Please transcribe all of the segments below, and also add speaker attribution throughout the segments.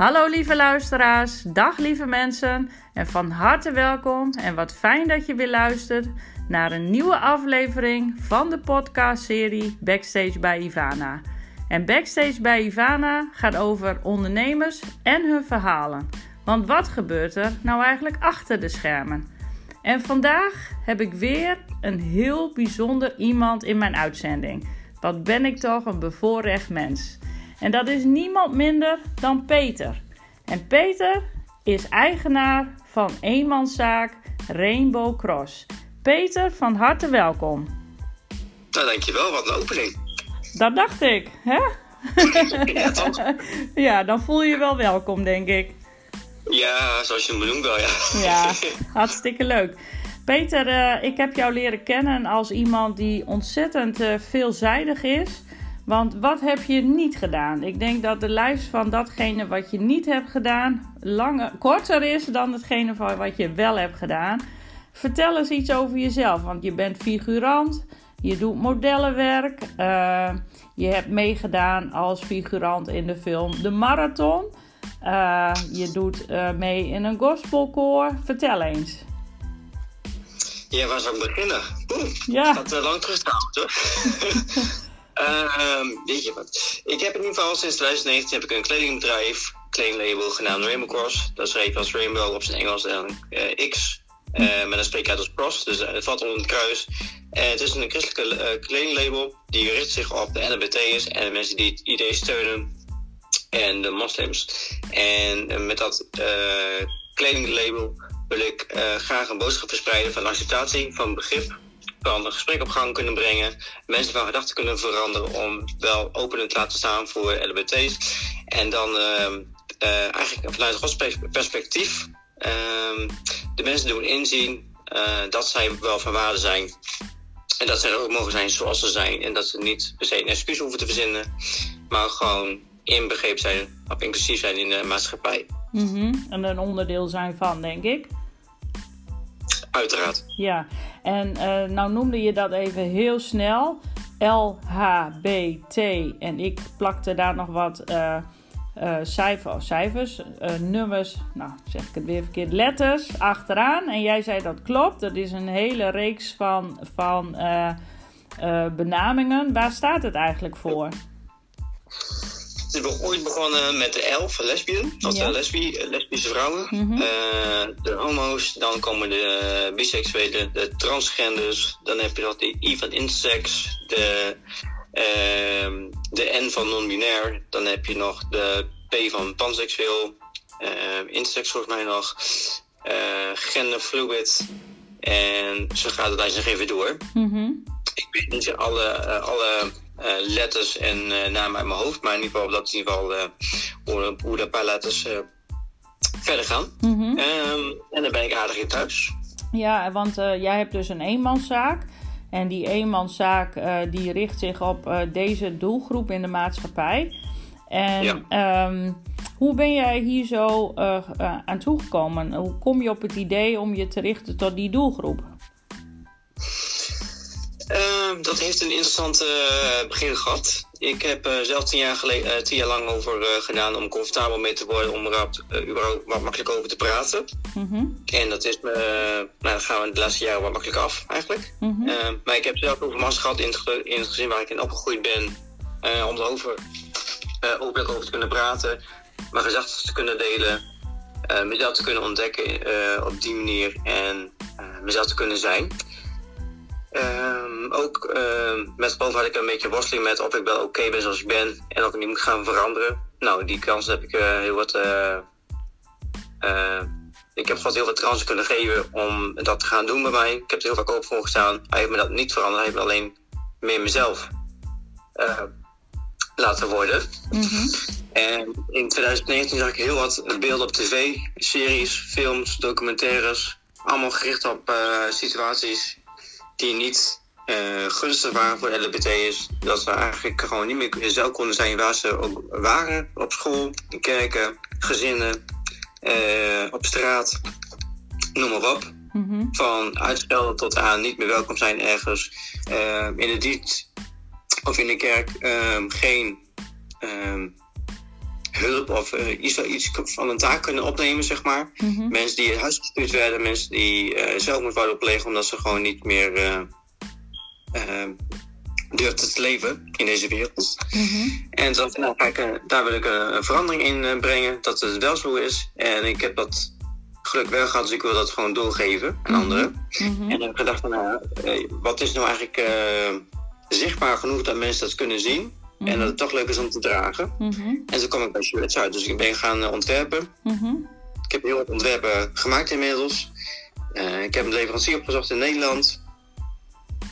Speaker 1: Hallo lieve luisteraars, dag lieve mensen en van harte welkom en wat fijn dat je weer luistert naar een nieuwe aflevering van de podcastserie Backstage bij Ivana. En Backstage bij Ivana gaat over ondernemers en hun verhalen. Want wat gebeurt er nou eigenlijk achter de schermen? En vandaag heb ik weer een heel bijzonder iemand in mijn uitzending. Wat ben ik toch een bevoorrecht mens. En dat is niemand minder dan Peter. En Peter is eigenaar van eenmanszaak Rainbow Cross. Peter, van harte welkom.
Speaker 2: Nou, dankjewel. Wat een opening.
Speaker 1: Dat dacht ik, hè?
Speaker 2: ja, toch?
Speaker 1: ja, dan voel je je wel welkom, denk ik.
Speaker 2: Ja, zoals je me noemt wel, ja.
Speaker 1: Ja, hartstikke leuk. Peter, uh, ik heb jou leren kennen als iemand die ontzettend uh, veelzijdig is. Want wat heb je niet gedaan? Ik denk dat de lijst van datgene wat je niet hebt gedaan langer, korter is dan hetgene van wat je wel hebt gedaan. Vertel eens iets over jezelf, want je bent figurant, je doet modellenwerk, uh, je hebt meegedaan als figurant in de film De Marathon. Uh, je doet uh, mee in een gospelkoor. Vertel eens.
Speaker 2: Ja, waar zou ik beginnen? Oeh,
Speaker 1: Ja.
Speaker 2: Dat lang terugstaan, hoor. Ehm weet je wat? Ik heb in ieder geval sinds 2019 heb ik een kledingbedrijf, kledinglabel genaamd Rainbow Cross. Dat schreef als Rainbow op zijn Engels en eh, X. eh met een spreekuit als Cross, dus eh, het valt onder het kruis. En het is een christelijke kledinglabel die richt zich op de LHBT'ers en de mensen die het idee steunen en de moslims. En met dat kledinglabel wil ik graag een boodschap verspreiden van acceptatie, van begrip, van een gesprek op gang kunnen brengen, mensen van gedachten kunnen veranderen om wel open te laten staan voor LHBT's. En dan eh, eh, eigenlijk vanuit Gods pers- perspectief eh, de mensen doen inzien eh, dat zij wel van waarde zijn. En dat zij er ook mogen zijn zoals ze zijn. En dat ze niet per se een excuus hoeven te verzinnen, maar gewoon inbegrepen zijn of inclusief zijn in de maatschappij.
Speaker 1: Mhm. En een onderdeel zijn van, denk ik.
Speaker 2: Uiteraard.
Speaker 1: Ja, en eh, nou noemde je dat even heel snel. LHBT. En ik plakte daar nog wat cijfer, of cijfers, nummers, nou zeg ik het weer verkeerd, letters achteraan. En jij zei dat klopt. Dat is een hele reeks van, van benamingen. Waar staat het eigenlijk voor?
Speaker 2: Het is ooit begonnen met de L van lesbian, dat
Speaker 1: Ja.
Speaker 2: zijn lesbi eh, lesbische vrouwen. Eh, de homo's, dan komen de biseksuelen, de transgenders, dan heb je nog de I van intersex, de, ehm, de N van non-binair, dan heb je nog de P van panseksueel, eh, intersex volgens mij nog, eh genderfluid en zo gaat het lijst nog even door.
Speaker 1: Mhm.
Speaker 2: Ik weet niet alle, eh, alle letters en eh, namen uit mijn hoofd, maar in ieder geval dat is in ieder geval eh, hoe, hoe de paar letters eh, verder gaan.
Speaker 1: Mhm.
Speaker 2: Ehm, en dan ben ik aardig in thuis.
Speaker 1: Ja, want eh, jij hebt dus een eenmanszaak. En die eenmanszaak eh, die richt zich op eh, deze doelgroep in de maatschappij. En
Speaker 2: Ja.
Speaker 1: ehm, hoe ben jij hier zo eh, eh, aan toegekomen? Hoe kom je op het idee om je te richten tot die doelgroep?
Speaker 2: Ehm, dat heeft een interessant eh, begin gehad. Ik heb eh, zelf tien jaar, geleden, eh, tien jaar lang over gedaan om comfortabel mee te worden, om er überhaupt wat makkelijk over te praten.
Speaker 1: Mhm,
Speaker 2: En dat is me, nou, dat gaan we de laatste jaren wat makkelijk af eigenlijk.
Speaker 1: mhm,
Speaker 2: Eh, maar ik heb zelf ook mast gehad in het, in het gezin waar ik in opgegroeid ben. om erover openlijk over te kunnen praten. Mijn gedachten te kunnen delen. mezelf te kunnen ontdekken op die manier. En mezelf te kunnen zijn. Ehm, ook eh, met boven had ik een beetje worsteling met of ik wel oké ben zoals ik ben. En of ik niet moet gaan veranderen. Nou, die kans heb ik eh, heel wat... eh, eh, ik heb God heel wat kansen kunnen geven om dat te gaan doen bij mij. Ik heb er heel vaak open voor gestaan. Hij heeft me dat niet veranderd. Hij heeft me alleen meer mezelf laten worden.
Speaker 1: mhm,
Speaker 2: En in 2019 zag ik heel wat beelden op tv. Series, films, documentaires. Allemaal gericht op situaties die niet eh, gunstig waren voor LHBT'ers. Dat ze eigenlijk gewoon niet meer zelf konden zijn waar ze ook waren. Op school, in kerken, gezinnen, eh, op straat. Noem maar op
Speaker 1: mhm,
Speaker 2: van uitspelden tot aan niet meer welkom zijn ergens. eh, in de dienst of in de kerk ehm, geen ehm, hulp of iets, iets van een taak kunnen opnemen, zeg maar.
Speaker 1: Mhm.
Speaker 2: Mensen die huisgestuurd werden, mensen die zelfmoord wouden plegen omdat ze gewoon niet meer durfden te leven in deze wereld.
Speaker 1: Mhm.
Speaker 2: En dan nou, kijk, daar wil ik een, verandering in brengen, dat het wel zo is. En ik heb dat geluk wel gehad, dus ik wil dat gewoon doorgeven aan
Speaker 1: Mhm.
Speaker 2: anderen.
Speaker 1: Mhm.
Speaker 2: En dan heb ik gedacht van, nou, eh, wat is nou eigenlijk eh, zichtbaar genoeg dat mensen dat kunnen zien? En dat het toch leuk is om te dragen.
Speaker 1: Mhm.
Speaker 2: En toen kwam ik bij Shirts uit, dus ik ben gaan eh, ontwerpen.
Speaker 1: Mhm.
Speaker 2: Ik heb heel wat ontwerpen gemaakt inmiddels. Eh, ik heb een leverancier opgezocht in Nederland.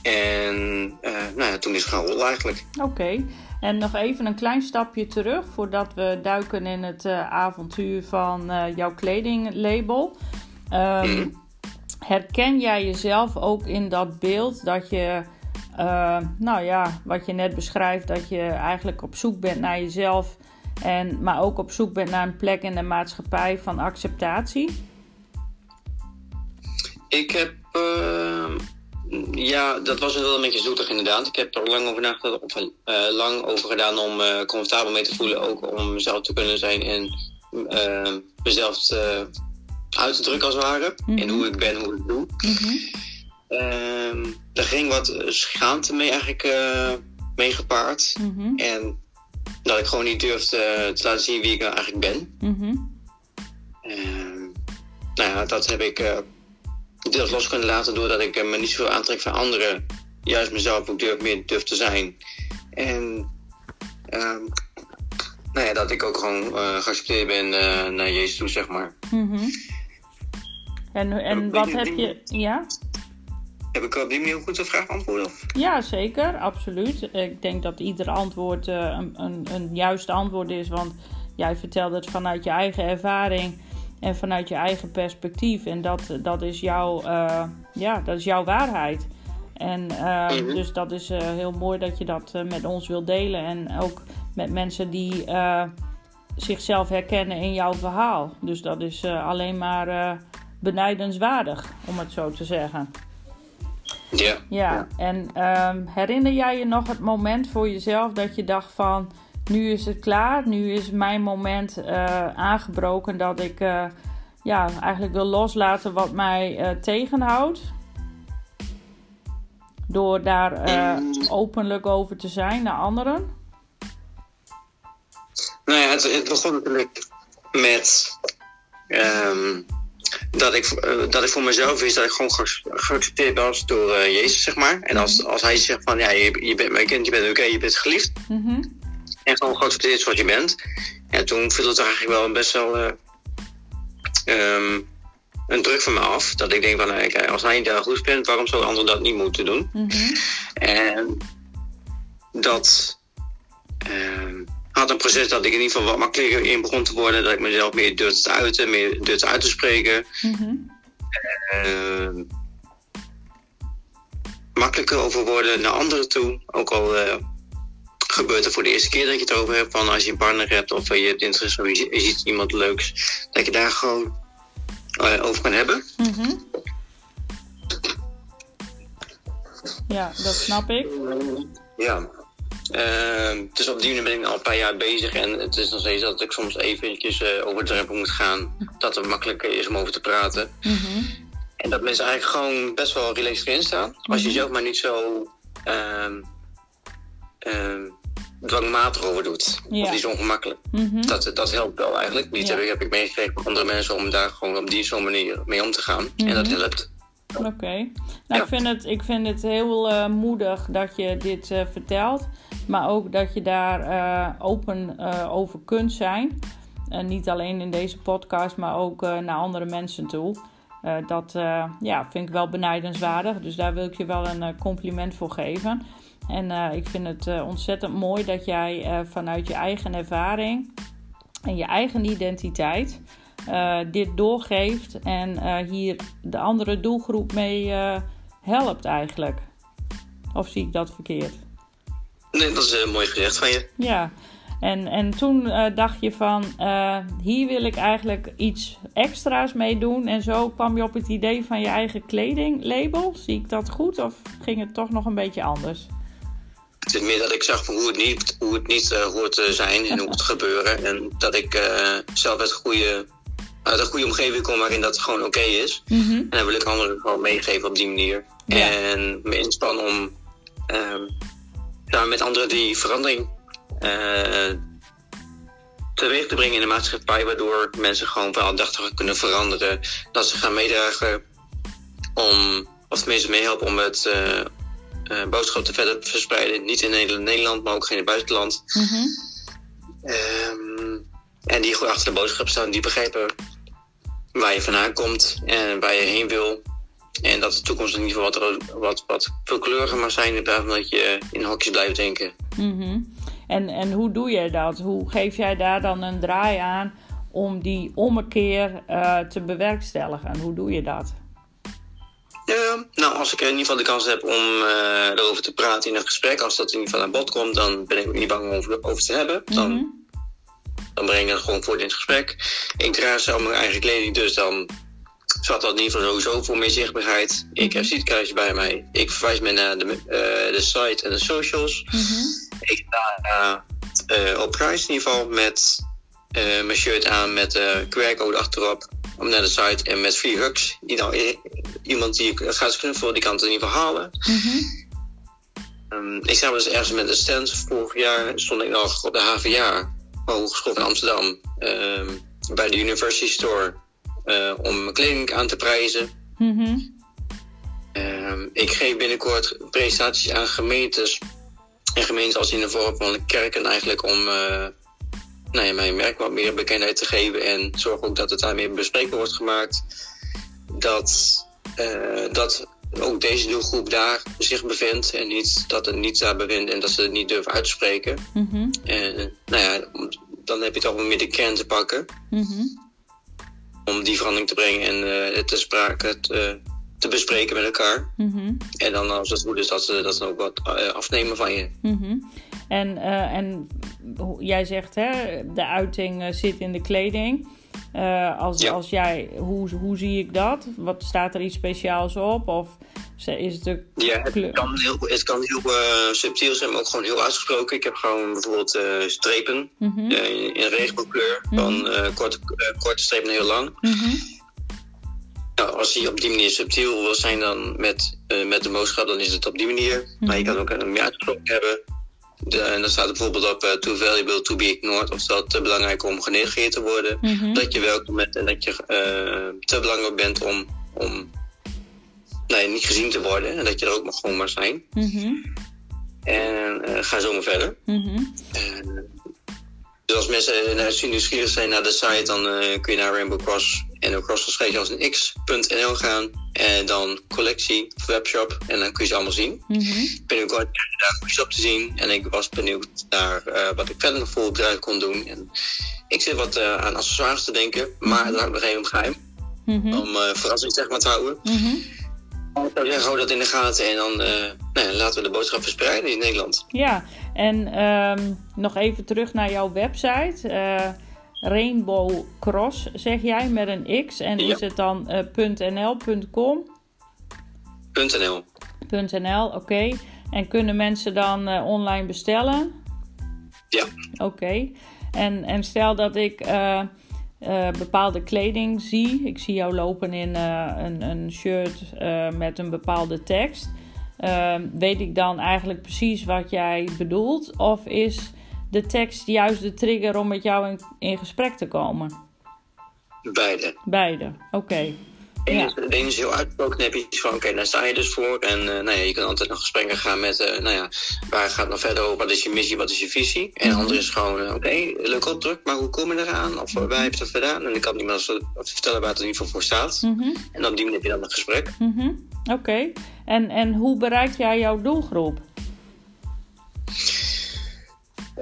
Speaker 2: En eh, nou ja, toen is het gaan rollen eigenlijk.
Speaker 1: Oké, en nog even een klein stapje terug voordat we duiken in het avontuur van jouw kledinglabel. Ehm,
Speaker 2: Mhm.
Speaker 1: Herken jij jezelf ook in dat beeld dat je, eh, nou ja, wat je net beschrijft, dat je eigenlijk op zoek bent naar jezelf, en, maar ook op zoek bent naar een plek in de maatschappij van acceptatie?
Speaker 2: Ik heb. eh, ja, dat was wel een beetje zoetig inderdaad. Ik heb er lang over nagedacht, of eh, lang over gedaan om eh, comfortabel mee te voelen. Ook om mezelf te kunnen zijn en eh, mezelf te, uit te drukken als het ware.
Speaker 1: Mhm.
Speaker 2: In hoe ik ben, hoe ik doe.
Speaker 1: Mhm.
Speaker 2: Ehm er ging wat schaamte mee eigenlijk eh, mee gepaard.
Speaker 1: Mhm.
Speaker 2: En dat ik gewoon niet durfde te laten zien wie ik nou eigenlijk ben.
Speaker 1: Mhm.
Speaker 2: Ehm, nou ja, dat heb ik eh, deels los kunnen laten doordat ik eh, me niet zoveel aantrek van anderen. Juist mezelf ook durf, meer durf te zijn. En ehm, nou ja, dat ik ook gewoon eh, geaccepteerd ben eh, naar Jezus toe, zeg maar.
Speaker 1: Mhm. En, en wat heb je. Ja?
Speaker 2: Heb ik op die manier goed de vraag beantwoord?
Speaker 1: Ja, zeker, absoluut. Ik denk dat ieder antwoord eh, een, een, een juist antwoord is, want jij vertelt het vanuit je eigen ervaring en vanuit je eigen perspectief. En dat, dat, is, jouw, eh, ja, dat is jouw waarheid. En eh,
Speaker 2: Mhm.
Speaker 1: dus dat is heel mooi dat je dat met ons wilt delen. En ook met mensen die zichzelf herkennen in jouw verhaal. Dus dat is alleen maar benijdenswaardig, om het zo te zeggen.
Speaker 2: Ja.
Speaker 1: Ja, en ehm, herinner jij je nog het moment voor jezelf dat je dacht van... nu is het klaar, nu is mijn moment eh, aangebroken dat ik eh, ja, eigenlijk wil loslaten wat mij eh, tegenhoudt? Door daar
Speaker 2: Mm.
Speaker 1: openlijk over te zijn naar anderen?
Speaker 2: Nou ja, het, het begon natuurlijk met ehm, dat, ik, eh, dat ik voor mezelf wist dat ik gewoon ge- geaccepteerd was door eh, Jezus, zeg maar. En als, als hij zegt van ja, je, je bent mijn kind, je bent oké, je bent geliefd.
Speaker 1: Mhm,
Speaker 2: En gewoon geaccepteerd zoals je bent. En toen viel het eigenlijk wel best wel eh, ehm, een druk van me af. Dat ik denk van, kijk, als hij daar goed vindt, waarom zou anderen dat niet moeten doen?
Speaker 1: mhm,
Speaker 2: En dat had een proces dat ik in ieder geval wat makkelijker in begon te worden. Dat ik mezelf meer durfde te uiten, meer durfde uit te spreken.
Speaker 1: mhm,
Speaker 2: Ehm, makkelijker over worden naar anderen toe. Ook al eh, gebeurt het voor de eerste keer dat je het over hebt. Van als je een partner hebt of je hebt interesse of je ziet iemand leuks. Dat je daar gewoon eh, over kan hebben.
Speaker 1: mhm. Ja, dat snap ik.
Speaker 2: Ja. Ehm, dus op die manier ben ik al een paar jaar bezig. En het is nog steeds dat ik soms eventjes eh, over de drempel moet gaan. Dat het makkelijker is om over te praten.
Speaker 1: Mhm,
Speaker 2: En dat mensen eigenlijk gewoon best wel relaxed erin staan. Als je
Speaker 1: Mhm.
Speaker 2: zelf maar niet zo ehm, dwangmatig over doet.
Speaker 1: Ja.
Speaker 2: Of niet zo ongemakkelijk.
Speaker 1: mhm.
Speaker 2: Dat, dat helpt wel eigenlijk. Niet
Speaker 1: Ja.
Speaker 2: heb, ik- heb ik meegekregen van andere mensen om daar gewoon op die zo'n manier mee om te gaan. En dat helpt.
Speaker 1: Oké. Nou,
Speaker 2: Ja.
Speaker 1: ik, vind het, ik vind het heel eh, moedig dat je dit eh, vertelt. Maar ook dat je daar eh, open eh, over kunt zijn. Niet alleen in deze podcast, maar ook eh, naar andere mensen toe. Dat ja, vind ik wel benijdenswaardig. Dus daar wil ik je wel een compliment voor geven. En ik vind het ontzettend mooi dat jij vanuit je eigen ervaring en je eigen identiteit dit doorgeeft en hier de andere doelgroep mee helpt eigenlijk. Of zie ik dat verkeerd?
Speaker 2: Nee, dat is eh, mooi gezegd van je.
Speaker 1: Ja, en, en toen eh, dacht je van, eh, hier wil ik eigenlijk iets extra's mee doen. En zo kwam je op het idee van je eigen kledinglabel. Zie ik dat goed of ging het toch nog een beetje anders?
Speaker 2: Het is meer dat ik zag hoe het niet, hoe het niet uh, hoort te zijn en hoe het gebeuren. En dat ik zelf uit, goede, uit een goede omgeving kom waarin dat gewoon oké is.
Speaker 1: Mhm.
Speaker 2: En dan wil ik anderen gewoon meegeven op die manier.
Speaker 1: Ja.
Speaker 2: En me inspannen om ehm, samen met anderen die verandering eh, teweeg te brengen in de maatschappij. Waardoor mensen gewoon veel aandachtiger kunnen veranderen. Dat ze gaan meedragen om, of tenminste meehelpen om het eh, eh, boodschap te verder te verspreiden. Niet in Nederland, maar ook geen in het buitenland.
Speaker 1: Mhm.
Speaker 2: Ehm, en die gewoon achter de boodschap staan, die begrijpen waar je vandaan komt en waar je heen wil. En dat de toekomst in ieder geval wat, wat, wat veelkleuriger mag zijn in plaats van dat je in hokjes blijft denken.
Speaker 1: Mhm. En, en hoe doe jij dat? Hoe geef jij daar dan een draai aan om die ommekeer eh, te bewerkstelligen? Hoe doe je dat?
Speaker 2: Ja, nou, als ik in ieder geval de kans heb om eh, erover te praten in een gesprek, als dat in ieder geval aan bod komt, dan ben ik ook niet bang om over, over te hebben. Dan,
Speaker 1: Mhm.
Speaker 2: dan breng ik dat gewoon voort in het gesprek. Ik draag zelf mijn eigen kleding, dus dan zat dat in ieder geval sowieso voor meer zichtbaarheid. Ik heb zietkaartjes bij mij. Ik verwijs me naar de, eh, de site en de socials.
Speaker 1: Mhm.
Speaker 2: Ik sta eh, eh, op prijs in ieder geval met eh, mijn shirt aan met de QR-code achterop. Om naar de site en met free hugs. Nou, iemand die gaat knuffelen, die kan het in ieder geval halen.
Speaker 1: Mhm.
Speaker 2: Ehm, ik sta dus ergens met een stand. Vorig jaar stond ik nog op de HVA, Hogeschool van Amsterdam, ehm, bij de University Store. Eh, om mijn kleding aan te prijzen.
Speaker 1: Mhm.
Speaker 2: Ehm, ik geef binnenkort presentaties aan gemeentes. En gemeentes als in de vorm van kerken eigenlijk om eh, nou ja, mijn merk wat meer bekendheid te geven. En zorg ook dat het daar meer bespreekbaar wordt gemaakt. Dat, eh, dat ook deze doelgroep daar zich bevindt. En niet dat het niet daar bevindt en dat ze het niet durven uitspreken.
Speaker 1: Mhm.
Speaker 2: En nou ja, dan heb je toch wel meer de kern te pakken.
Speaker 1: Mhm.
Speaker 2: Om die verandering te brengen en eh, het te sprake te, te bespreken met elkaar.
Speaker 1: Mhm.
Speaker 2: En dan als het goed is dat ze dat ze ook wat eh, afnemen van je.
Speaker 1: Mhm. En, eh, en jij zegt, hè, de uiting eh, zit in de kleding. Eh, als,
Speaker 2: Ja.
Speaker 1: als jij, hoe, hoe zie ik dat? Wat staat er iets speciaals op? Of is het de
Speaker 2: Ja, het kan heel, het kan heel eh, subtiel zijn, maar ook gewoon heel uitgesproken. Ik heb gewoon bijvoorbeeld eh, strepen
Speaker 1: Mhm.
Speaker 2: in, in regenboogkleur. Van eh, korte, korte strepen heel lang.
Speaker 1: Mhm.
Speaker 2: Nou, als die op die manier subtiel wil zijn dan met, met de boodschap, dan is het op die manier. Maar je kan ook een meer uitgesproken hebben. De, en dan staat bijvoorbeeld op eh, too valuable to be ignored. Of dat te belangrijk om genegeerd te worden.
Speaker 1: Mhm.
Speaker 2: Dat je welkom bent en dat je eh, te belangrijk bent om, om nee, niet gezien te worden. En dat je er ook maar gewoon maar zijn.
Speaker 1: Mhm.
Speaker 2: En eh, ga zo maar verder.
Speaker 1: Mhm.
Speaker 2: Dus als mensen nieuwsgierig zijn naar de site, dan kun je naar Rainbow Cross en ook geschreven als een x.nl gaan. En dan collectie webshop. En dan kun je ze allemaal zien.
Speaker 1: Mhm.
Speaker 2: Binnenkort krijg je daar goeds op te zien. En ik was benieuwd naar eh, wat ik verder nog voor bedrijf kon doen. En ik zit wat eh, aan accessoires te denken, maar dat houdt nog even geheim.
Speaker 1: Mhm.
Speaker 2: Om eh verrassing zeg maar te houden.
Speaker 1: Mhm.
Speaker 2: Ik zou zeggen, hou dat in de gaten en dan nou ja, laten we de boodschap verspreiden in Nederland.
Speaker 1: Ja, en ehm, nog even terug naar jouw website. Eh, Rainbow Cross zeg jij met een X. En
Speaker 2: Ja.
Speaker 1: is het dan eh, .nl, .com?
Speaker 2: .nl.
Speaker 1: .nl, oké. En kunnen mensen dan eh, online bestellen?
Speaker 2: Ja.
Speaker 1: Oké. En, en stel dat ik eh, eh, bepaalde kleding zie. Ik zie jou lopen in eh, een, een shirt eh, met een bepaalde tekst. Ehm, weet ik dan eigenlijk precies wat jij bedoelt? Of is de tekst juist de trigger om met jou in, in gesprek te komen?
Speaker 2: Beide.
Speaker 1: Beide, oké.
Speaker 2: Ene
Speaker 1: Ja.
Speaker 2: is- de ene is heel uitgesproken, dan heb je iets van, oké, daar sta je dus voor. En eh, nou ja, je kan altijd nog gesprekken gaan met, eh, nou ja, waar gaat het nog verder over? Wat is je missie, wat is je visie? En
Speaker 1: Mhm.
Speaker 2: andere is gewoon, eh, oké, leuk opdruk, maar hoe kom je eraan? Of uh, waar heb je dat gedaan? En ik kan niemand vertellen waar het in ieder geval voor staat.
Speaker 1: Mhm,
Speaker 2: En op die manier heb je dan een gesprek.
Speaker 1: mhm. Oké. En, en hoe bereik jij jouw doelgroep?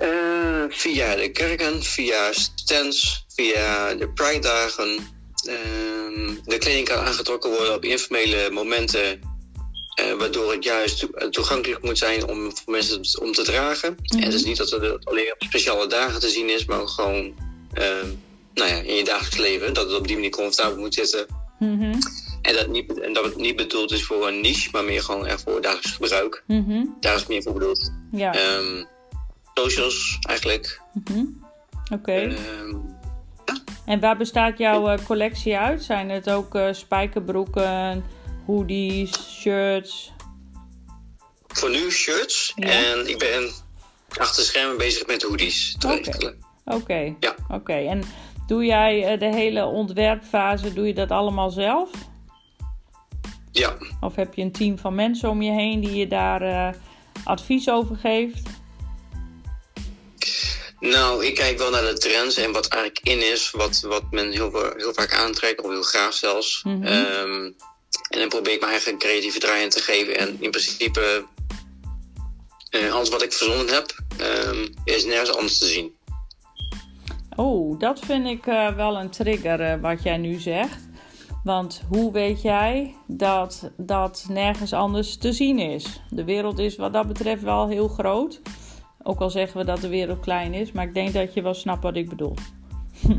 Speaker 2: Eh, via de kerken, via stands, via de Pride-dagen. Ehm, de kleding kan aangetrokken worden op informele momenten. eh, waardoor het juist toe- toegankelijk moet zijn om voor mensen om te dragen.
Speaker 1: Mhm.
Speaker 2: En het is niet dat het alleen op speciale dagen te zien is, maar ook gewoon ehm, nou ja, in je dagelijks leven. Dat het op die manier comfortabel moet zitten.
Speaker 1: Mhm,
Speaker 2: En dat, niet, en dat het niet bedoeld is voor een niche, maar meer gewoon echt voor dagelijks gebruik.
Speaker 1: Mhm.
Speaker 2: Daar is het meer voor bedoeld.
Speaker 1: Ja.
Speaker 2: Ehm, socials eigenlijk.
Speaker 1: Mhm. Oké.
Speaker 2: Ehm,
Speaker 1: En waar bestaat jouw eh, collectie uit? Zijn het ook eh, spijkerbroeken, hoodies, shirts?
Speaker 2: voor nu shirts.
Speaker 1: Ja.
Speaker 2: En ik ben achter de schermen bezig met hoodies te
Speaker 1: Oké. Oké.
Speaker 2: Ja.
Speaker 1: Oké. En doe jij eh, de hele ontwerpfase, doe je dat allemaal zelf?
Speaker 2: Ja,
Speaker 1: Of heb je een team van mensen om je heen die je daar advies over geeft?
Speaker 2: Nou, ik kijk wel naar de trends en wat eigenlijk in is, wat, wat men heel, heel vaak aantrekt, of heel graag zelfs.
Speaker 1: Mhm.
Speaker 2: Ehm, en dan probeer ik mijn eigen creatieve draai in te geven. En in principe, eh, alles wat ik verzonnen heb, ehm, is nergens anders te zien.
Speaker 1: Oh, dat vind ik eh, wel een trigger eh, wat jij nu zegt. Want hoe weet jij dat dat nergens anders te zien is? De wereld is wat dat betreft wel heel groot. Ook al zeggen we dat de wereld klein is, maar ik denk dat je wel snapt wat ik bedoel.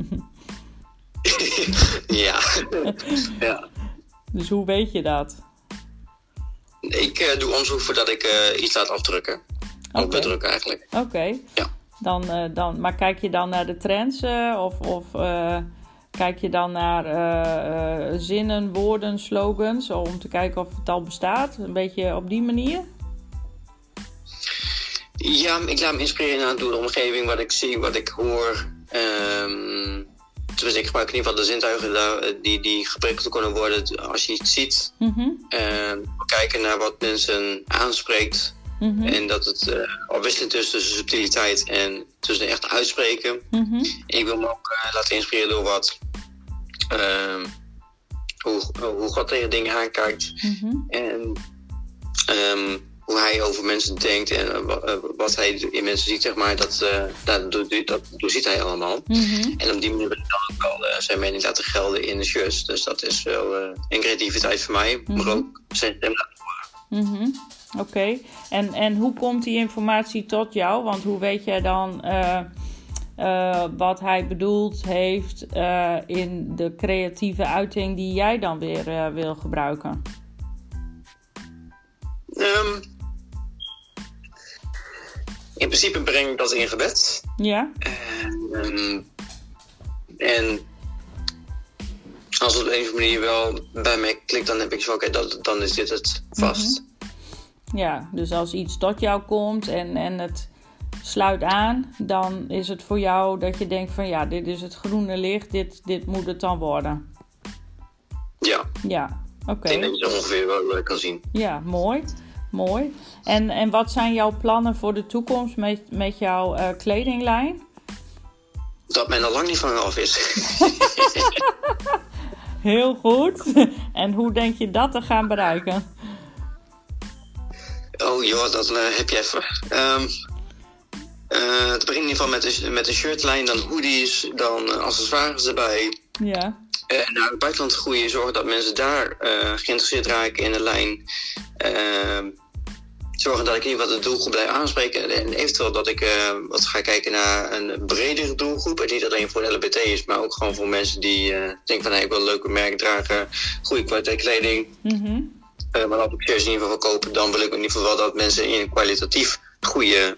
Speaker 2: ja. ja.
Speaker 1: Dus hoe weet je dat?
Speaker 2: Ik eh, doe onderzoek voordat ik eh, iets laat afdrukken. Of
Speaker 1: Oké.
Speaker 2: bedrukken eigenlijk.
Speaker 1: Oké.
Speaker 2: Ja.
Speaker 1: Dan, eh, dan, maar kijk je dan naar de trends of, of kijk je dan naar zinnen, woorden, slogans om te kijken of het al bestaat? Een beetje op die manier?
Speaker 2: Ja, ik laat me inspireren door de omgeving, wat ik zie, wat ik hoor. Ehm tenminste, ik gebruik in ieder geval de zintuigen eh, die, die geprikkeld kunnen worden als je iets ziet. Ehm, kijken naar wat mensen aanspreekt.
Speaker 1: mhm,
Speaker 2: En dat het uh, afwisselend is tussen subtiliteit en tussen echt uitspreken.
Speaker 1: mhm.
Speaker 2: Ik wil me ook eh, laten inspireren door wat. ehm, hoe, hoe God tegen dingen aankijkt.
Speaker 1: mhm.
Speaker 2: En ehm, hoe hij over mensen denkt en eh, eh, wat hij in mensen ziet, zeg maar, dat, eh dat, doet- dat doorziet hij allemaal.
Speaker 1: Mhm.
Speaker 2: En op die manier wil ik dan ook eh, zijn mening laten gelden in de shirts. Dus dat is wel een creativiteit voor mij, maar
Speaker 1: Mhm.
Speaker 2: ook zijn stem laten horen.
Speaker 1: Mhm. Oké, en, en hoe komt die informatie tot jou? Want hoe weet jij dan wat hij bedoeld heeft in de creatieve uiting die jij dan weer wil gebruiken?
Speaker 2: Ehm, in principe breng ik dat in gebed.
Speaker 1: Ja?
Speaker 2: En, ehm, en als het op een of andere manier wel bij mij klikt, dan heb ik zo, oké, dan is dit het vast.
Speaker 1: Ja, dus als iets tot jou komt en, en het sluit aan, dan is het voor jou dat je denkt van ja, dit is het groene licht, dit, dit moet het dan worden.
Speaker 2: Ja,
Speaker 1: Ja, oké.
Speaker 2: ik denk dat je ongeveer wel kan zien.
Speaker 1: Ja, mooi. Mooi. En, en wat zijn jouw plannen voor de toekomst met, met jouw eh, kledinglijn?
Speaker 2: Dat men er lang niet van af is.
Speaker 1: Heel goed. En hoe denk je dat te gaan bereiken?
Speaker 2: oh joh, dat eh, heb je even. Ehm eh, het begint in ieder geval met een, met een shirtlijn, dan hoodies, dan accessoires erbij.
Speaker 1: Ja.
Speaker 2: Eh, naar het buitenland groeien, zorgen dat mensen daar eh, geïnteresseerd raken in de lijn. Ehm, zorgen dat ik in ieder geval de doelgroep blijf aanspreken. En eventueel dat ik eh, wat ga kijken naar een bredere doelgroep. En niet alleen voor de LBT is, maar ook gewoon voor mensen die denken van hey, ik wil een leuke merk dragen, goede kwaliteit kleding.
Speaker 1: Mhm.
Speaker 2: Maar als ik shirts in ieder geval verkopen, dan wil ik in ieder geval wel dat mensen in kwalitatief goede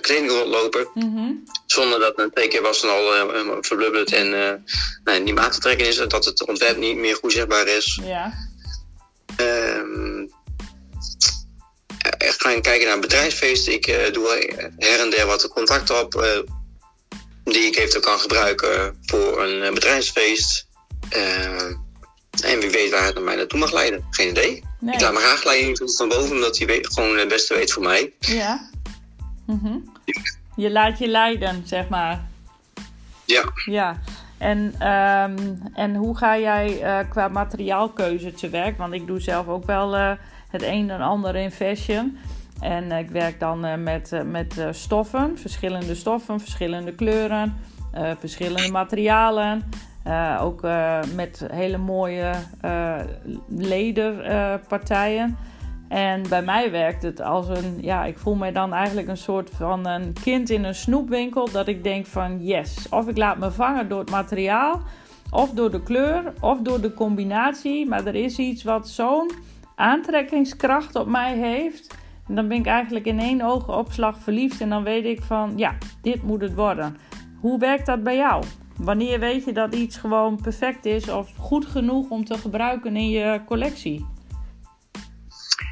Speaker 2: kleding rondlopen.
Speaker 1: Mhm.
Speaker 2: Zonder dat een twee keer was en al eh, verblubberd en eh, nou, niet meer aan te trekken is. Dat het ontwerp niet meer goed zichtbaar is.
Speaker 1: Ja.
Speaker 2: Ehm echt gaan kijken naar bedrijfsfeesten. Ik eh, doe her en der wat contacten op. eh, die ik eventueel kan gebruiken voor een eh, bedrijfsfeest. Ehm, en wie weet waar het naar mij naartoe mag leiden. Geen idee.
Speaker 1: Nee.
Speaker 2: Ik laat me graag leiden van boven, omdat hij weet, gewoon het beste weet voor mij.
Speaker 1: Ja. Mhm. Je laat je leiden, zeg maar.
Speaker 2: Ja.
Speaker 1: Ja. En, ehm, en hoe ga jij eh, qua materiaalkeuze te werk? Want ik doe zelf ook wel eh, het een en ander in fashion. En eh, ik werk dan met, met stoffen, verschillende stoffen, verschillende kleuren, verschillende materialen. Ook met hele mooie lederpartijen. En bij mij werkt het als een, ja, ik voel me dan eigenlijk een soort van een kind in een snoepwinkel. Dat ik denk van yes, of ik laat me vangen door het materiaal. of door de kleur of door de combinatie. Maar er is iets wat zo'n aantrekkingskracht op mij heeft. En dan ben ik eigenlijk in één oogopslag verliefd. En dan weet ik van, ja, dit moet het worden. Hoe werkt dat bij jou? Wanneer weet je dat iets gewoon perfect is of goed genoeg om te gebruiken in je collectie?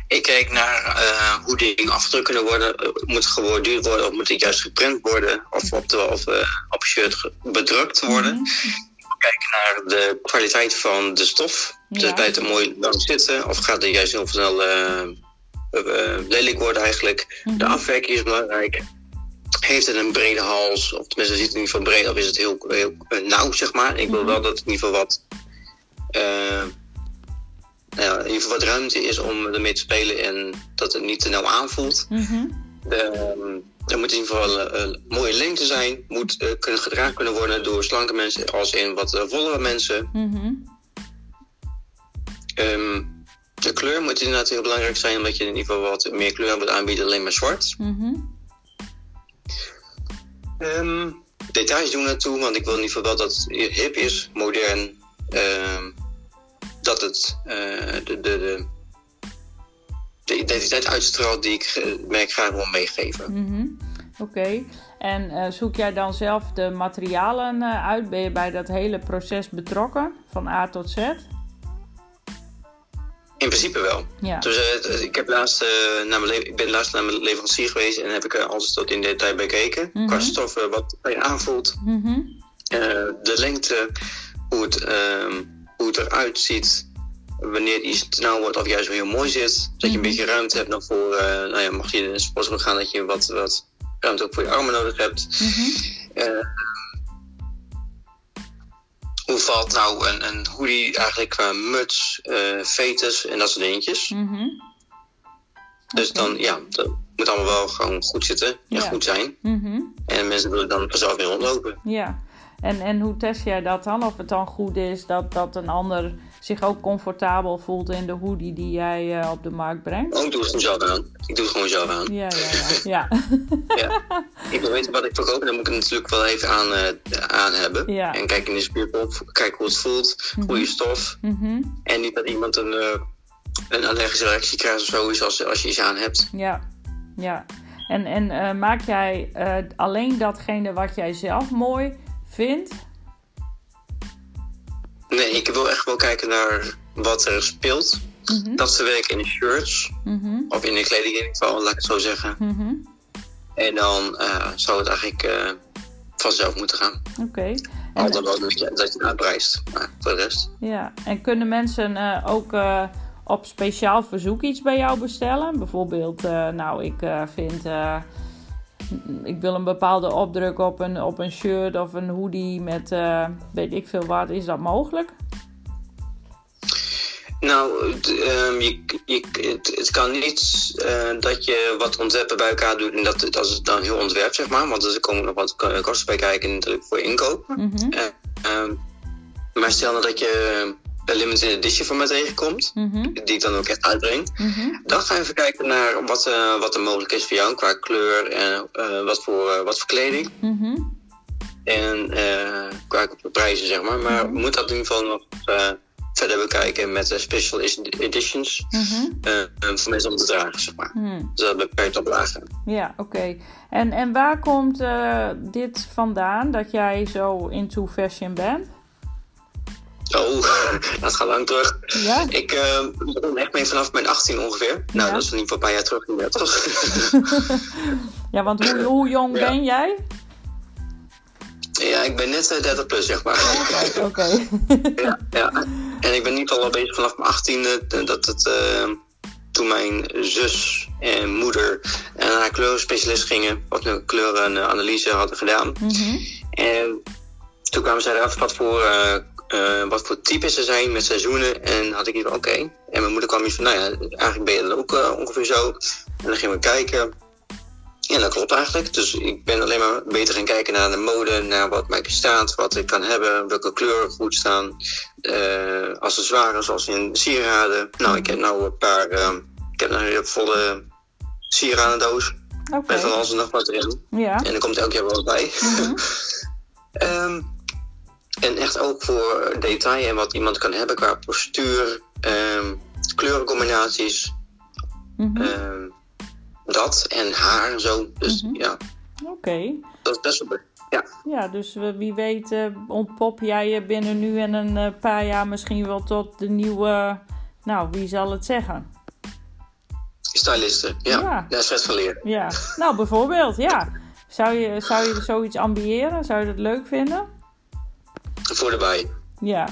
Speaker 2: Ik kijk naar uh, hoe dingen afgedrukt kunnen worden. Uh, moet het worden of moet het juist geprint worden? Of op, de, of, uh, op shirt bedrukt worden? Mm -hmm. Kijk naar de kwaliteit van de stof. Ja. Dus blijft het mooi lang zitten? Of gaat het juist heel snel lelijk worden eigenlijk? Mm -hmm. De afwerking is belangrijk. Heeft het een brede hals? Of tenminste, ziet het ieder geval breed of is het heel, heel nauw, zeg maar. Ik wil wel dat het in ieder geval wat nou ja, in ieder geval wat ruimte is om ermee te spelen en dat het niet te nauw aanvoelt. Mm-hmm. De, er moet in ieder geval een mooie lengte zijn, moet uh, kunnen gedragen kunnen worden door slanke mensen als in wat uh, vollere mensen. Mm-hmm. Um, de kleur moet inderdaad heel belangrijk zijn, omdat je in ieder geval wat meer kleur moet aanbieden, alleen maar zwart. Mm-hmm. Um, details doen naartoe, want ik wil in ieder geval wel dat het hip is, modern. Um, dat het uh, de, de, de, de, identiteit uitstraalt die ik merk graag wil meegeven.
Speaker 1: Mm-hmm. Oké, okay. en uh, zoek jij dan zelf de materialen uit? Ben je bij dat hele proces betrokken, van A tot Z?
Speaker 2: In principe wel. Ja. Dus ik, heb laatst, naar mijn ik ben laatst naar mijn leverancier geweest en heb ik alles tot in detail bekeken. Mm-hmm. Qua stoffen, wat je aanvoelt, mm-hmm. de lengte, hoe het ehm, hoe het eruit ziet. Wanneer iets te nauw wordt of juist heel mooi zit. Dat je een beetje ruimte hebt nog voor, uh, nou ja, mag je in een sportschool gaan, dat je wat, wat ruimte ook voor je armen nodig hebt. Mm-hmm. Uh, hoe valt nou een, een hoodie eigenlijk qua muts, uh, fetus en dat soort dingetjes. Mm-hmm. Dus dan, ja, dat moet allemaal wel gewoon goed zitten en ja. goed zijn. En mensen willen dan vanzelf weer rondlopen.
Speaker 1: Ja, en, en hoe test jij dat dan? Of het dan goed is dat, dat een ander zich ook comfortabel voelt in de hoodie die jij uh, op de markt brengt?
Speaker 2: Oh, ik doe het gewoon zelf aan. Ik doe het gewoon zelf aan.
Speaker 1: Ja, ja, ja.
Speaker 2: ja. ja. Ik wil weten wat ik verkoop en dan moet ik het natuurlijk wel even aan, uh, aan hebben. Ja. En kijk in de spierpop, kijk hoe het voelt, mm -hmm. goede stof. Mm -hmm. En niet dat iemand een, uh, een allergische reactie krijgt of zoiets als, als je iets aan hebt.
Speaker 1: Ja, ja. En, en maak jij alleen datgene wat jij zelf mooi vindt?
Speaker 2: Nee, ik wil echt wel kijken naar wat er speelt. Mm-hmm. Dat ze werken in de shirts. Mm-hmm. Of in de kleding in ieder geval, laat ik het zo zeggen. Mm-hmm. En dan uh, zou het eigenlijk uh, vanzelf moeten gaan.
Speaker 1: Oké. Okay.
Speaker 2: Altijd wel dat je, dat je uitprijst. Maar voor de rest.
Speaker 1: Ja, en kunnen mensen uh, ook op speciaal verzoek iets bij jou bestellen? Bijvoorbeeld, nou, ik vind ik wil een bepaalde opdruk op een, op een shirt of een hoodie met uh, weet ik veel wat. Is dat mogelijk?
Speaker 2: Nou, um, je, je, het, het, kan niet uh, dat je wat ontwerpen bij elkaar doet en dat, dat is dan heel ontwerp, zeg maar. Want er komen nog wat kosten bij kijken natuurlijk voor inkoop. Mm -hmm. uh, um, maar stel nou dat je een limited edition van mij tegenkomt, mm-hmm. die ik dan ook echt uitbreng, mm-hmm. dan ga je even kijken naar wat, uh, wat er mogelijk is voor jou qua kleur en uh, wat, voor, uh, wat voor kleding. Mm-hmm. En qua prijzen, zeg maar. Maar we moeten dat in ieder geval nog verder bekijken met special editions voor mensen om te dragen, zeg maar. Dus dat beperkt op lagen.
Speaker 1: Ja, oké. Okay. En, en waar komt dit vandaan dat jij zo into fashion bent?
Speaker 2: Oh, dat gaat lang terug. Ja? Ik uh, begon echt mee vanaf mijn 18 ongeveer. Nou, ja. dat is in ieder geval een paar jaar terug niet meer, toch?
Speaker 1: ja, want hoe, hoe jong ja. ben jij?
Speaker 2: Ja, ik ben net uh, 30 plus, zeg maar.
Speaker 1: Oké. Okay.
Speaker 2: ja, ja, en ik ben geval al bezig vanaf mijn 18e. Dat het, uh, toen mijn zus en moeder naar een kleurenspecialist gingen, of een kleurenanalyse hadden gedaan. Mm -hmm. En toen kwamen zij erachter wat voor uh, uh, wat voor types er zijn met seizoenen. En had ik hier oké. Okay. En mijn moeder kwam hier van, nou ja, eigenlijk ben je ook uh, ongeveer zo. En dan gingen we kijken. Ja, dat klopt eigenlijk. Dus ik ben alleen maar beter gaan kijken naar de mode, naar wat mij bestaat, wat ik kan hebben, welke kleuren goed staan. Uh, accessoires zoals in sieraden. Nou, ik heb nou een paar, uh, ik heb een volle sieradendoos. Okay. Met van alles en nog wat erin. Ja. En er komt elke keer wel wat bij. Mm -hmm. um, en echt ook voor detail en wat iemand kan hebben qua postuur, ehm, kleurencombinaties.
Speaker 1: Mhm.
Speaker 2: ehm, dat en haar en zo. Dus
Speaker 1: Mhm.
Speaker 2: ja,
Speaker 1: Oké.
Speaker 2: dat is best wel. Ja,
Speaker 1: Ja, dus we- wie weet eh, ontpop jij je binnen nu en een eh, paar jaar misschien wel tot de nieuwe... Nou, wie zal het zeggen?
Speaker 2: stylisten. Ja,
Speaker 1: Ja.
Speaker 2: dat is Fred van Leer.
Speaker 1: Ja, nou bijvoorbeeld, ja. Zou je, zou je zoiets ambiëren? Zou je dat leuk vinden?
Speaker 2: Voor de bij.
Speaker 1: Ja,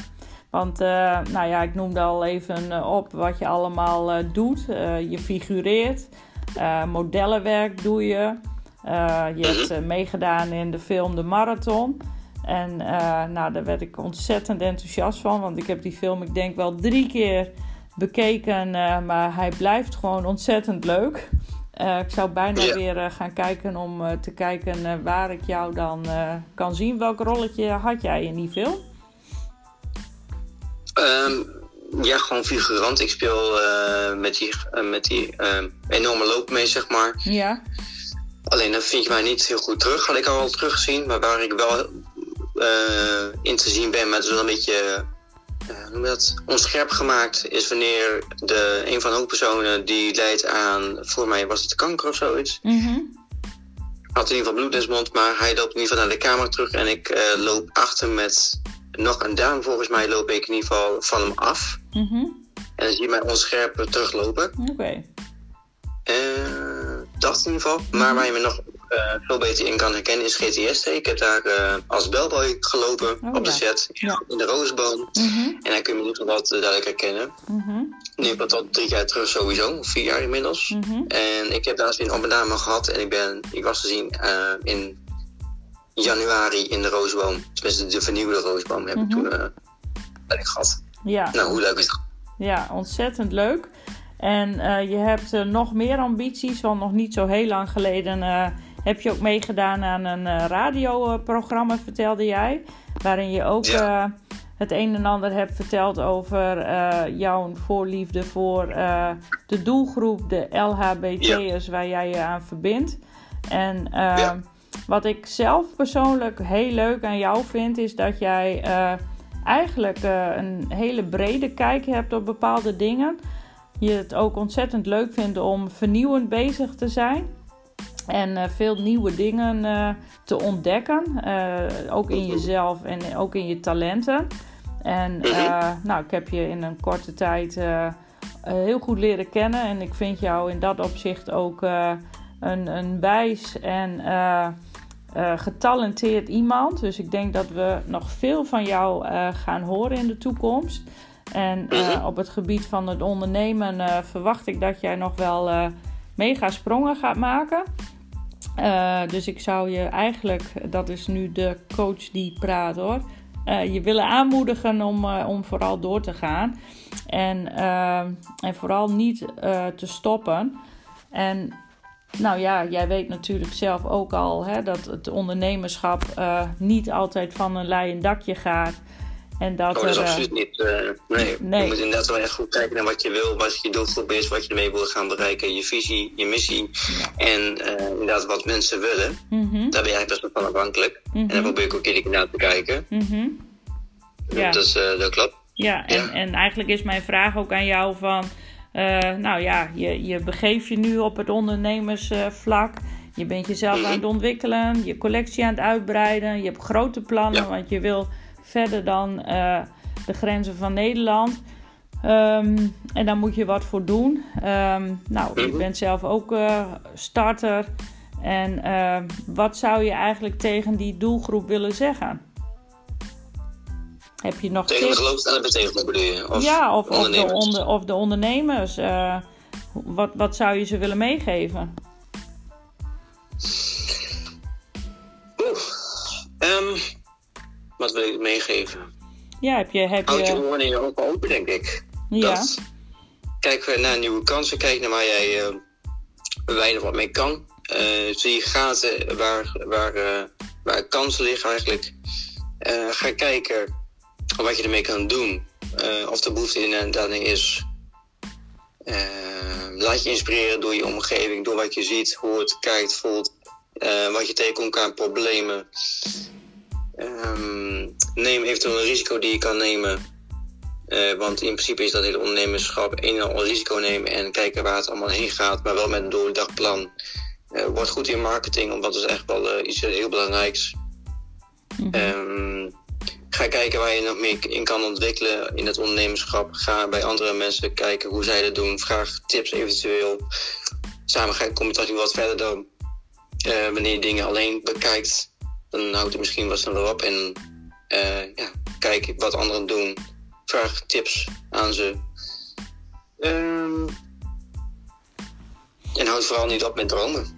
Speaker 1: want eh, nou ja, ik noemde al even eh, op wat je allemaal eh, doet. Je figureert, modellenwerk doe je. Je hebt eh, meegedaan in de film De Marathon. En nou, daar werd ik ontzettend enthousiast van, want ik heb die film, ik denk wel drie keer bekeken, maar hij blijft gewoon ontzettend leuk. Eh, ik zou bijna
Speaker 2: Ja.
Speaker 1: weer eh, gaan kijken om eh, te kijken waar ik jou dan kan zien. Welk rolletje had jij in die film?
Speaker 2: Ehm, ja, gewoon figurant. Ik speel met die, met die ehm, enorme loop mee, zeg maar.
Speaker 1: Ja.
Speaker 2: Alleen dan vind je mij niet heel goed terug. Had ik al wel teruggezien. Maar waar ik wel in te zien ben, maar het is wel een beetje noem dat? onscherp gemaakt, is wanneer de, een van de hoofdpersonen die leidt aan, voor mij was het kanker of zoiets.
Speaker 1: Mhm.
Speaker 2: Had in ieder geval bloed in zijn mond, maar hij loopt in ieder geval naar de kamer terug en ik eh, loop achter met nog een duim. Volgens mij loop ik in ieder geval van hem af.
Speaker 1: Mhm.
Speaker 2: En dan zie je mij onscherp teruglopen.
Speaker 1: Oké.
Speaker 2: Eh, dat in ieder geval. Maar waar je me nog eh, veel beter in kan herkennen is GTS. Ik heb daar eh, als bellboy gelopen
Speaker 1: Oh,
Speaker 2: op de
Speaker 1: ja.
Speaker 2: set
Speaker 1: Ja.
Speaker 2: in de Roosboom.
Speaker 1: Mhm.
Speaker 2: En daar kun je me geval wat eh, duidelijk herkennen.
Speaker 1: Mhm.
Speaker 2: Nu heb ik dat al drie jaar terug sowieso, vier jaar inmiddels.
Speaker 1: Mhm.
Speaker 2: En ik heb daar eens een opname gehad en ik, ben, ik was te zien eh, in januari in de Roosboom. Tenminste, de vernieuwde Roosboom heb ik toen eh, gehad.
Speaker 1: Ja.
Speaker 2: Nou, hoe leuk is dat?
Speaker 1: ja, ontzettend leuk. En eh, je hebt nog meer ambities, want nog niet zo heel lang geleden eh, heb je ook meegedaan aan een eh, radioprogramma, vertelde jij. Waarin je ook
Speaker 2: Ja.
Speaker 1: eh, het een en ander hebt verteld over eh, jouw voorliefde voor de doelgroep, de LHBT'ers, waar jij je aan verbindt. En
Speaker 2: Ja.
Speaker 1: wat ik zelf persoonlijk heel leuk aan jou vind, is dat jij eigenlijk een hele brede kijk hebt op bepaalde dingen. Je het ook ontzettend leuk vindt om vernieuwend bezig te zijn. En eh, veel nieuwe dingen eh, te ontdekken. eh, ook in jezelf en ook in je talenten. En nou, ik heb je in een korte tijd heel goed leren kennen. En ik vind jou in dat opzicht ook een, een wijs en getalenteerd iemand. Dus ik denk dat we nog veel van jou gaan horen in de toekomst. En
Speaker 2: Mhm.
Speaker 1: op het gebied van het ondernemen verwacht ik dat jij nog wel mega sprongen gaat maken. Eh, dus ik zou je eigenlijk, dat is nu de coach die praat hoor, eh, je willen aanmoedigen om, eh, om vooral door te gaan. En, en vooral niet te stoppen. En nou ja, jij weet natuurlijk zelf ook al hè, dat het ondernemerschap niet altijd van een leien dakje gaat. En dat
Speaker 2: Oh, dat is
Speaker 1: er, eh,
Speaker 2: absoluut niet. eh, nee.
Speaker 1: nee.
Speaker 2: je moet inderdaad wel echt goed kijken naar wat je wil, wat je doelgroep is, wat je ermee wil gaan bereiken, je visie, je missie. En eh, inderdaad wat mensen willen.
Speaker 1: mhm,
Speaker 2: Daar ben je eigenlijk best wel van afhankelijk. En
Speaker 1: mhm,
Speaker 2: daar probeer ik ook iedere keer naar te kijken.
Speaker 1: mhm. Ja.
Speaker 2: Dus dat klopt.
Speaker 1: Ja, en,
Speaker 2: Ja.
Speaker 1: en eigenlijk is mijn vraag ook aan jou van... nou ja, je, je begeeft je nu op het ondernemersvlak. Je bent jezelf aan het ontwikkelen. Je collectie aan het uitbreiden. Je hebt grote plannen,
Speaker 2: Ja.
Speaker 1: want je wil verder dan eh, de grenzen van Nederland. Ehm, en daar moet je wat voor doen. Ehm, nou, je
Speaker 2: Mhm.
Speaker 1: bent zelf ook eh, starter. En eh, wat zou je eigenlijk tegen die doelgroep willen zeggen? Heb je nog
Speaker 2: Tegen de bedoel je? Of
Speaker 1: ja, of, of, de
Speaker 2: ondernemers?
Speaker 1: onder, of de ondernemers. eh, wat, wat zou je ze willen meegeven?
Speaker 2: Wat wil ik meegeven?
Speaker 1: Ja, heb je... Heb
Speaker 2: Houd je oren en je ogen open, denk ik.
Speaker 1: ja.
Speaker 2: Dat. Kijk naar nieuwe kansen. Kijk naar waar jij eh, weinig wat mee kan. Eh, zie gaten waar, waar, eh, waar kansen liggen eigenlijk. Ga kijken wat je ermee kan doen. Of er behoefte in daarin is. Laat je inspireren door je omgeving, door wat je ziet, hoort, kijkt, voelt. wat je tegenkomt aan problemen. Ehm, neem eventueel een risico die je kan nemen. Uh, want in principe is dat hele ondernemerschap een en al risico nemen en kijken waar het allemaal heen gaat, maar wel met een doordagplan. Uh, word goed in marketing, want dat is echt wel uh, iets heel belangrijks. Mm -hmm. ga kijken waar je nog meer in kan ontwikkelen in het ondernemerschap. Ga bij andere mensen kijken hoe zij dat doen. Vraag tips eventueel. Samen kom je toch wat verder dan wanneer je dingen alleen bekijkt. Dan houdt het misschien wat sneller op en ja, kijk wat anderen doen vraag tips aan ze. Um, en houd vooral niet op met dromen.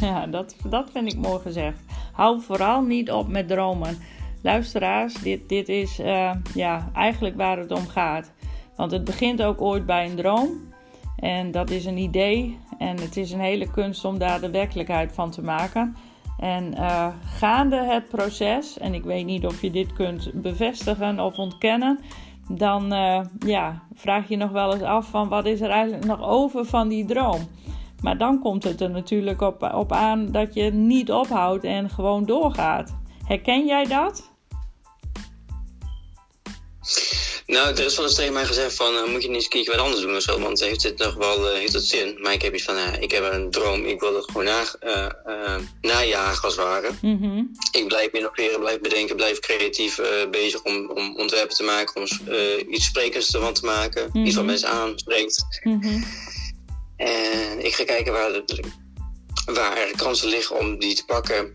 Speaker 1: Ja, dat, dat vind ik mooi gezegd. Hou vooral niet op met dromen. Luisteraars, dit, dit is uh, ja, eigenlijk waar het om gaat. Want het begint ook ooit bij een droom. En dat is een idee. En het is een hele kunst om daar de werkelijkheid van te maken. En uh, gaande het proces, en ik weet niet of je dit kunt bevestigen of ontkennen, dan uh, ja, vraag je nog wel eens af van wat is er eigenlijk nog over van die droom. Maar dan komt het er natuurlijk op, op aan dat je niet ophoudt en gewoon doorgaat. Herken jij dat?
Speaker 2: Nou, er is wel eens tegen mij gezegd van, uh, moet je niet eens een keertje wat anders doen of zo, want heeft dit nog wel, uh, heeft het zin? Maar ik heb iets van, uh, ik heb een droom, ik wil het gewoon na, najagen als het ware. Mm -hmm. Ik blijf innoveren, blijf bedenken, blijf creatief bezig om, om ontwerpen te maken, om iets sprekends ervan te maken, mm -hmm. iets wat mensen aanspreekt. Mm -hmm. En ik ga kijken waar, de, waar er kansen liggen om die te pakken.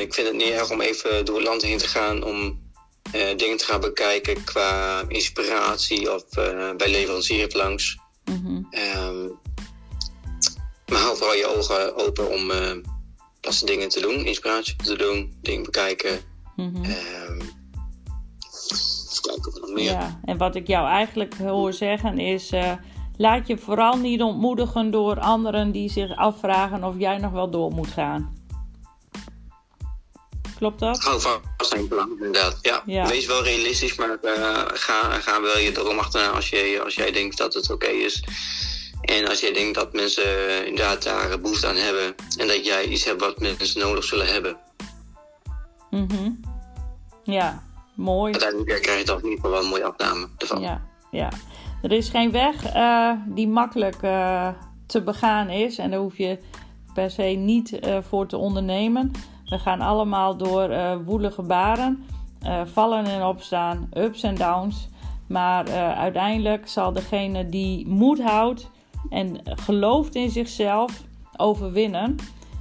Speaker 2: ik vind het niet erg om even door het land heen te gaan om uh, dingen te gaan bekijken qua inspiratie of uh, bij leveranciers langs. Mm -hmm. um, maar hou vooral je ogen open om uh, dat dingen te doen, inspiratie te doen, dingen bekijken. Mm -hmm. um,
Speaker 1: kijken of nog meer. Ja, en wat ik jou eigenlijk hoor zeggen is. Laat je vooral niet ontmoedigen door anderen die zich afvragen of jij nog wel door moet gaan. Klopt dat?
Speaker 2: Hou vast je plan, inderdaad. Ja. Wees wel realistisch, maar uh, ga, ga wel je droom achterna als, je, als jij denkt dat het oké is. En als jij denkt dat mensen inderdaad daar behoefte aan hebben. En dat jij iets hebt wat mensen nodig zullen hebben.
Speaker 1: Mhm. ja, mooi.
Speaker 2: Uiteindelijk krijg je toch in ieder geval wel een mooie afname ervan.
Speaker 1: Ja, ja. Er is geen weg uh, die makkelijk uh, te begaan is. En daar hoef je per se niet voor te ondernemen. We gaan allemaal door uh, woelige baren, uh, vallen en opstaan, ups en downs. Maar uh, uiteindelijk zal degene die moed houdt en gelooft in zichzelf overwinnen.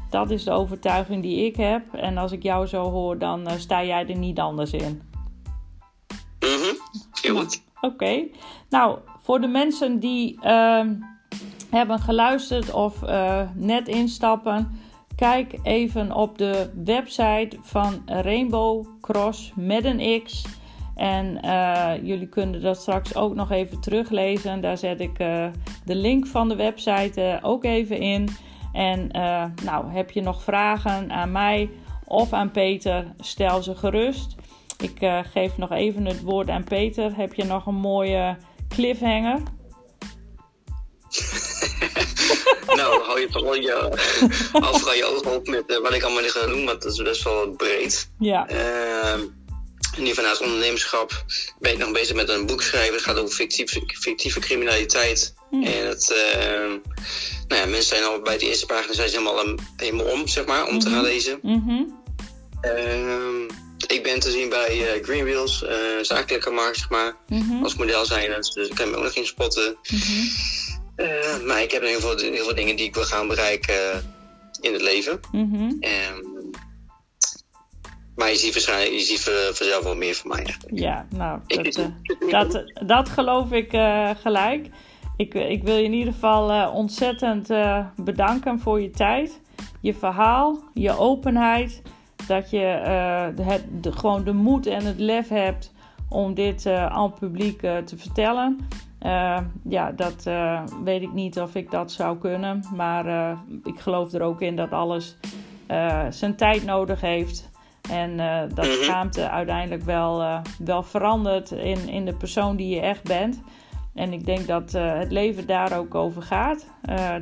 Speaker 1: Dat is de overtuiging die ik heb. En als ik jou zo hoor, dan sta jij er niet anders in.
Speaker 2: Mhm, heel goed.
Speaker 1: Oké. Nou, voor de mensen die ehm, hebben geluisterd of net instappen Kijk even op de website van Rainbow Cross met een X. En uh, jullie kunnen dat straks ook nog even teruglezen. Daar zet ik uh, de link van de website uh, ook even in. En nou, heb je nog vragen aan mij of aan Peter, stel ze gerust. Ik geef nog even het woord aan Peter. Heb je nog een mooie cliffhanger?
Speaker 2: nou, hou je vooral je, overal je ogen op met uh, wat ik allemaal ga doen, want dat is best wel breed.
Speaker 1: Ja.
Speaker 2: Uh, nu vanuit ondernemerschap ben ik nog bezig met een boek schrijven. Het gaat over fictieve, fictieve criminaliteit. Mm. En het, uh, nou ja, mensen zijn al bij de eerste pagina zijn ze helemaal, helemaal om, zeg maar, om mm -hmm. te gaan mhm. lezen. Mm -hmm. ik ben te zien bij uh, Greenwheels, uh, zakelijke markt, zeg maar, -hmm. als model zijn. Dus ik kan me ook nog in spotten. Uh, maar ik heb heel veel, heel veel dingen die ik wil gaan bereiken in het leven. Mm -hmm. maar je ziet waarschijnlijk je ziet vanzelf wel meer van mij. Eigenlijk.
Speaker 1: Ja, nou, dat, uh, dat, dat geloof ik uh, gelijk. Ik, ik wil je in ieder geval ontzettend bedanken voor je tijd, je verhaal, je openheid. Dat je het, de, gewoon de moed en het lef hebt om dit aan het publiek te vertellen. Uh, ja, dat uh, weet ik niet of ik dat zou kunnen. Maar uh, ik geloof er ook in dat alles zijn tijd nodig heeft. En dat mhm. schaamte uiteindelijk wel, wel verandert in, in de persoon die je echt bent. En ik denk dat het leven daar ook over gaat.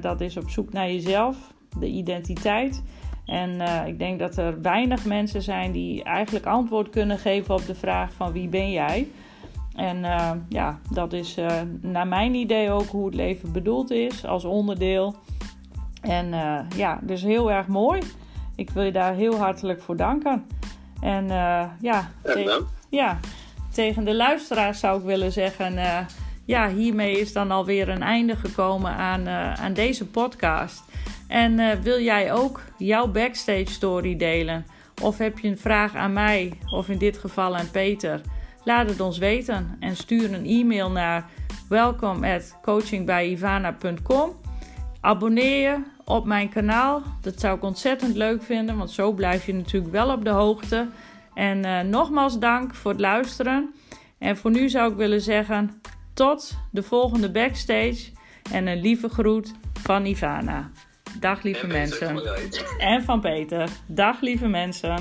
Speaker 1: dat is op zoek naar jezelf, de identiteit. En ik denk dat er weinig mensen zijn die eigenlijk antwoord kunnen geven op de vraag van wie ben jij? En ja, dat is naar mijn idee ook hoe het leven bedoeld is als onderdeel. En ja, dus heel erg mooi. Ik wil je daar heel hartelijk voor danken. En ja, ja, tegen de luisteraars zou ik willen zeggen: ja, hiermee is dan alweer een einde gekomen aan, aan deze podcast. En wil jij ook jouw backstage story delen? Of heb je een vraag aan mij, of in dit geval aan Peter? Laat het ons weten en stuur een e-mail naar welkom@coachingbijivana.com. Abonneer je op mijn kanaal. Dat zou ik ontzettend leuk vinden, want zo blijf je natuurlijk wel op de hoogte. En uh, nogmaals dank voor het luisteren. En voor nu zou ik willen zeggen: tot de volgende backstage. En een lieve groet van Ivana. Dag lieve mensen. En van Peter. Dag lieve mensen.